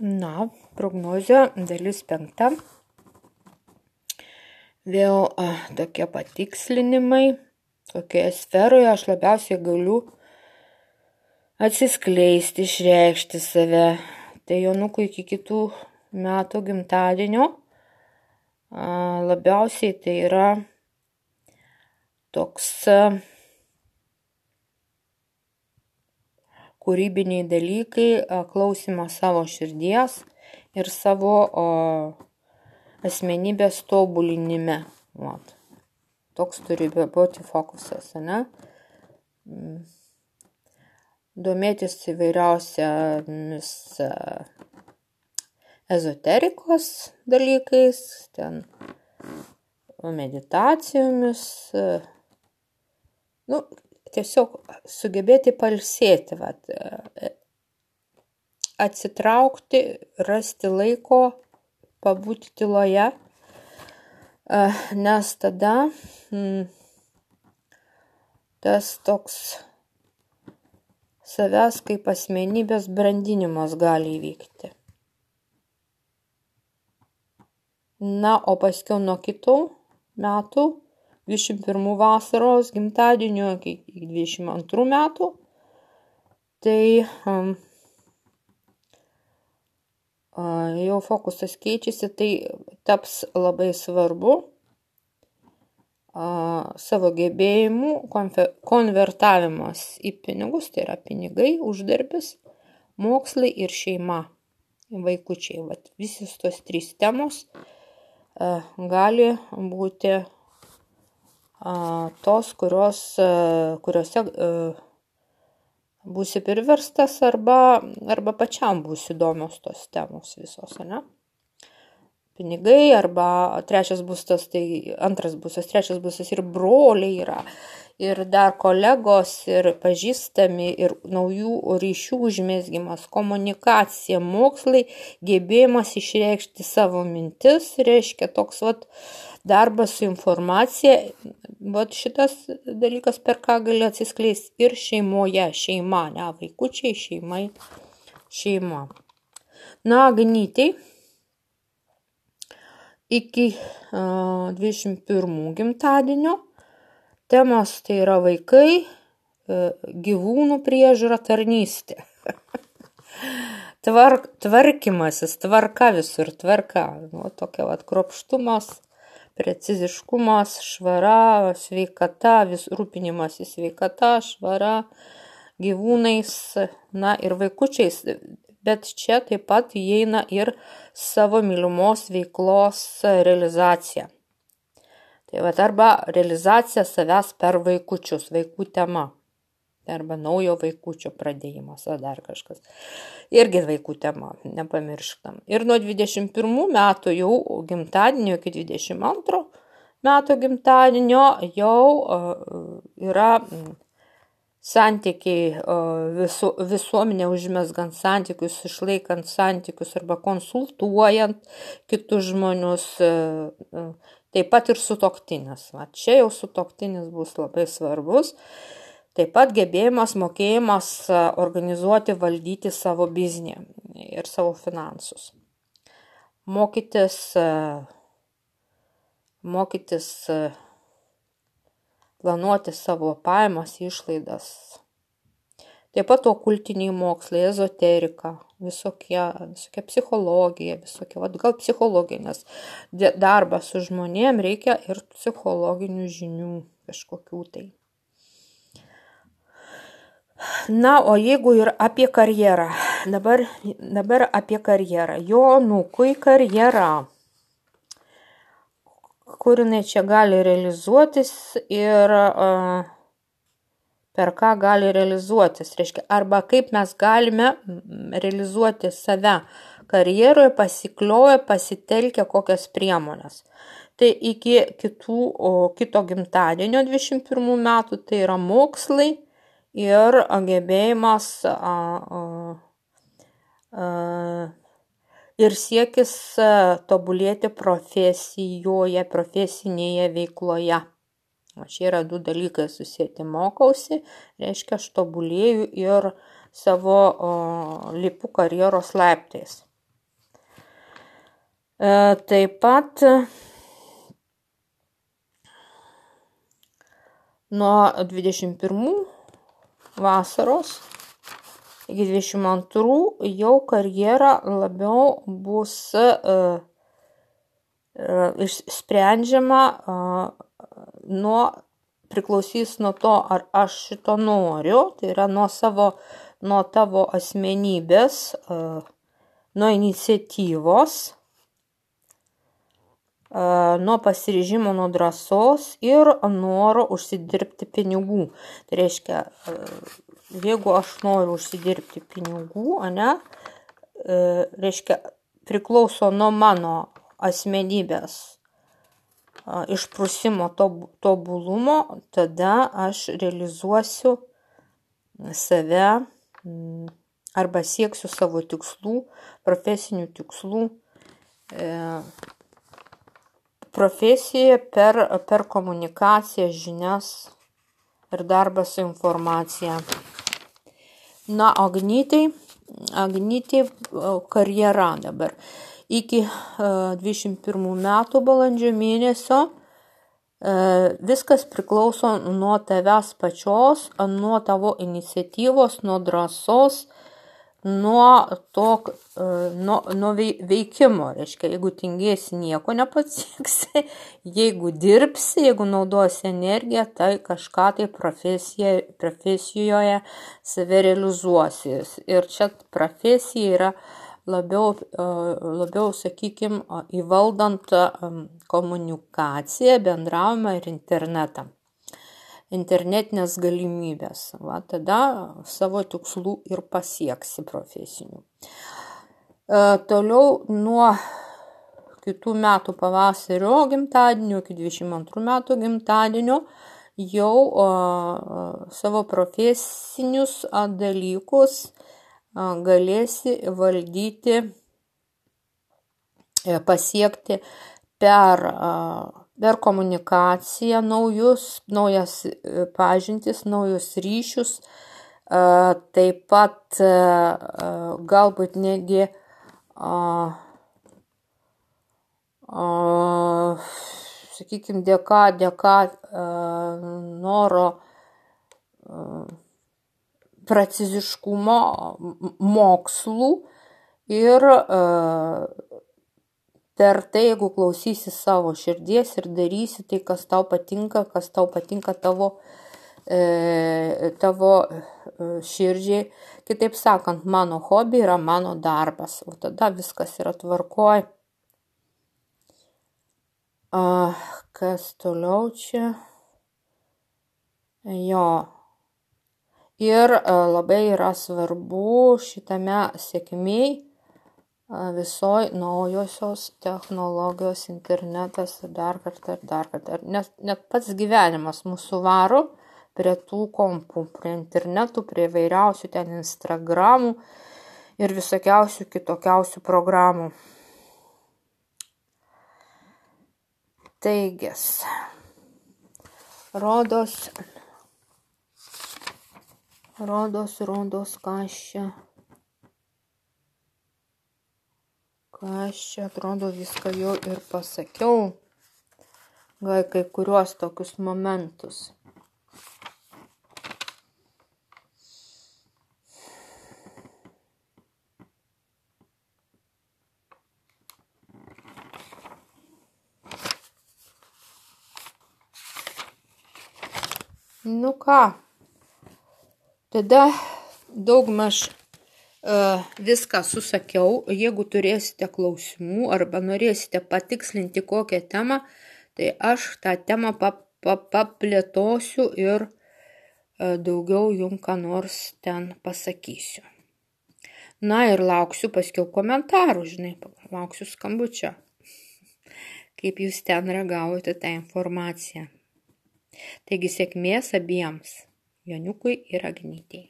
Na, prognozė dalis penkta. Vėl a, tokie patikslinimai, kokioje sferoje aš labiausiai galiu atsiskleisti, išreikšti save. Tai jaunukui iki kitų metų gimtadienio a, labiausiai tai yra toks a, kūrybiniai dalykai, klausimas savo širdies ir savo o, asmenybės tobulinime. Vat. Toks turi būti fokusas, ne? Mm. Domėtis įvairiausiamis ezoterikos dalykais, ten meditacijomis, nu, tiesiog sugebėti palsėti, vat, atsitraukti, rasti laiko pabūti tyloje, nes tada mm, tas toks savęs kaip asmenybės brandinimas gali įvykti. Na, o paskiau nuo kitų metų, 21 vasaros gimtadienio iki 22 metų, tai um, jau fokusas keičiasi, tai taps labai svarbu savo gebėjimų konvertavimas į pinigus, tai yra pinigai, uždarbis, mokslai ir šeima, vaikučiai. Vat, visos tos trys temos gali būti tos, kurios, kuriuose būsi priverstas arba, arba pačiam bus įdomios tos temos visos, ne? Pinigai arba trečias būstas, tai antras būstas, trečias būstas ir broliai yra, ir dar kolegos, ir pažįstami, ir naujų ryšių užmėsgymas, komunikacija, mokslai, gebėjimas išreikšti savo mintis, reiškia toks vat darbas su informacija, vat šitas dalykas, per ką gali atsiskleisti ir šeimoje, šeima, ne, vaikučiai, šeimai, šeima. Na, ganytai, iki uh, 21 gimtadienio temos tai yra vaikai, uh, gyvūnų priežiūra, tarnystė. Tvark, tvarkymasis, tvarka visur, tvarka. Nu, tokia vat kropštumas, preciziškumas, švara, sveikata, vis rūpinimas į sveikata, švara, gyvūnais, na ir vaikučiais. Bet čia taip pat įeina ir savo mylimos veiklos realizacija. Tai va arba realizacija savęs per vaikučius, vaikų tema arba naujo vaikučio pradėjimas, ar dar kažkas. Irgi vaikų tema, nepamirštam. Ir nuo 21 metų jau gimtadienio iki 22 metų gimtadienio jau yra santykiai visu, visuomenė užmesgant santykius, išlaikant santykius arba konsultuojant kitus žmonius, taip pat ir sutoktinis. Va, čia jau sutoktinis bus labai svarbus Taip pat gebėjimas, mokėjimas organizuoti, valdyti savo biznį ir savo finansus. Mokytis, mokytis planuoti savo pajamas, išlaidas. Taip pat okultiniai mokslai, ezoterika, visokie, visokia psichologija, visokie, vad gal psichologija, nes darbas su žmonėm reikia ir psichologinių žinių kažkokių tai. Na, o jeigu ir apie karjerą, dabar, dabar apie karjerą. Jonukui karjera, kur jinai čia gali realizuotis ir uh, per ką gali realizuotis. Reiškia, arba kaip mes galime realizuoti save karjeroje, pasiklioję, pasitelkę kokias priemonės. Tai iki kitų, o, kito gimtadienio 21 metų tai yra mokslai ir gebėjimas ir siekis tobulėti profesijoje, profesinėje veikloje. O čia yra du dalykai susijęti. Mokausi, reiškia, aš tobulėju ir savo o, lipu karjeros laiptais. Taip pat nuo 21 vasaros iki 22 jau karjera labiau bus išsprendžiama nuo priklausys nuo to, ar aš šito noriu, tai yra nuo savo, nuo tavo asmenybės, nuo iniciatyvos, nuo pasiryžimo, nuo drąsos ir noro užsidirbti pinigų. Tai reiškia, jeigu aš noriu užsidirbti pinigų, ne, reiškia, priklauso nuo mano asmenybės išprusimo tobulumo, tada aš realizuosiu save arba sieksiu savo tikslų, profesinių tikslų e, profesijoje per, per komunikaciją, žinias ir darbą su informacija. Na, agnytai, agnytai karjera dabar iki 21 metų balandžio mėnesio viskas priklauso nuo tavęs pačios, nuo tavo iniciatyvos, nuo drąsos, nuo to, nuo, nuo veikimo. Reiškia, jeigu tingėsi, nieko nepasieksi, jeigu dirbsi, jeigu naudosi energiją, tai kažką tai profesijoje save realizuosi. Ir čia profesija yra labiau, labiau sakykime, įvaldant komunikaciją, bendravimą ir internetą. Internetinės galimybės. Va, tada savo tikslų ir pasieksi profesinių. E, toliau nuo kitų metų pavasario gimtadienio iki 22 metų gimtadienio jau o, savo profesinius dalykus galėsi valdyti, e, pasiekti per, per komunikaciją naujus, naujas e, pažintis, naujus ryšius, taip pat e, galbūt netgi sakykime, dėka, dėka noro preciziškumo mokslų ir per tai, jeigu klausysi savo širdies ir darysi tai, kas tau patinka, kas tau patinka tavo, e, tavo širdžiai. Kitaip sakant, mano hobi yra mano darbas, o tada viskas yra tvarkoj. Kas toliau čia? Jo, Ir labai yra svarbu šitame sėkmiai visoj naujosios technologijos, internetas ir dar kartą ir dar kartą. Net, net pats gyvenimas mūsų varo prie tų kompų, prie internetų, prie vairiausių ten Instagramų ir visokiausių kitokiausių programų. Taigis. Rodos rodos, rodos, kas čia. Kas čia atrodo viską jau ir pasakiau. Gal kai kuriuos tokius momentus. Nu ką, Tada daugmaž uh, viską susakiau. Jeigu turėsite klausimų arba norėsite patikslinti kokią temą, tai aš tą temą paplėtosiu ir uh, daugiau jum ką nors ten pasakysiu. Na ir lauksiu paskiau komentarų, žinai, lauksiu skambučio, kaip jūs ten reagavote tą informaciją. Taigi sėkmės abiems. Joniukui ir Agnytei.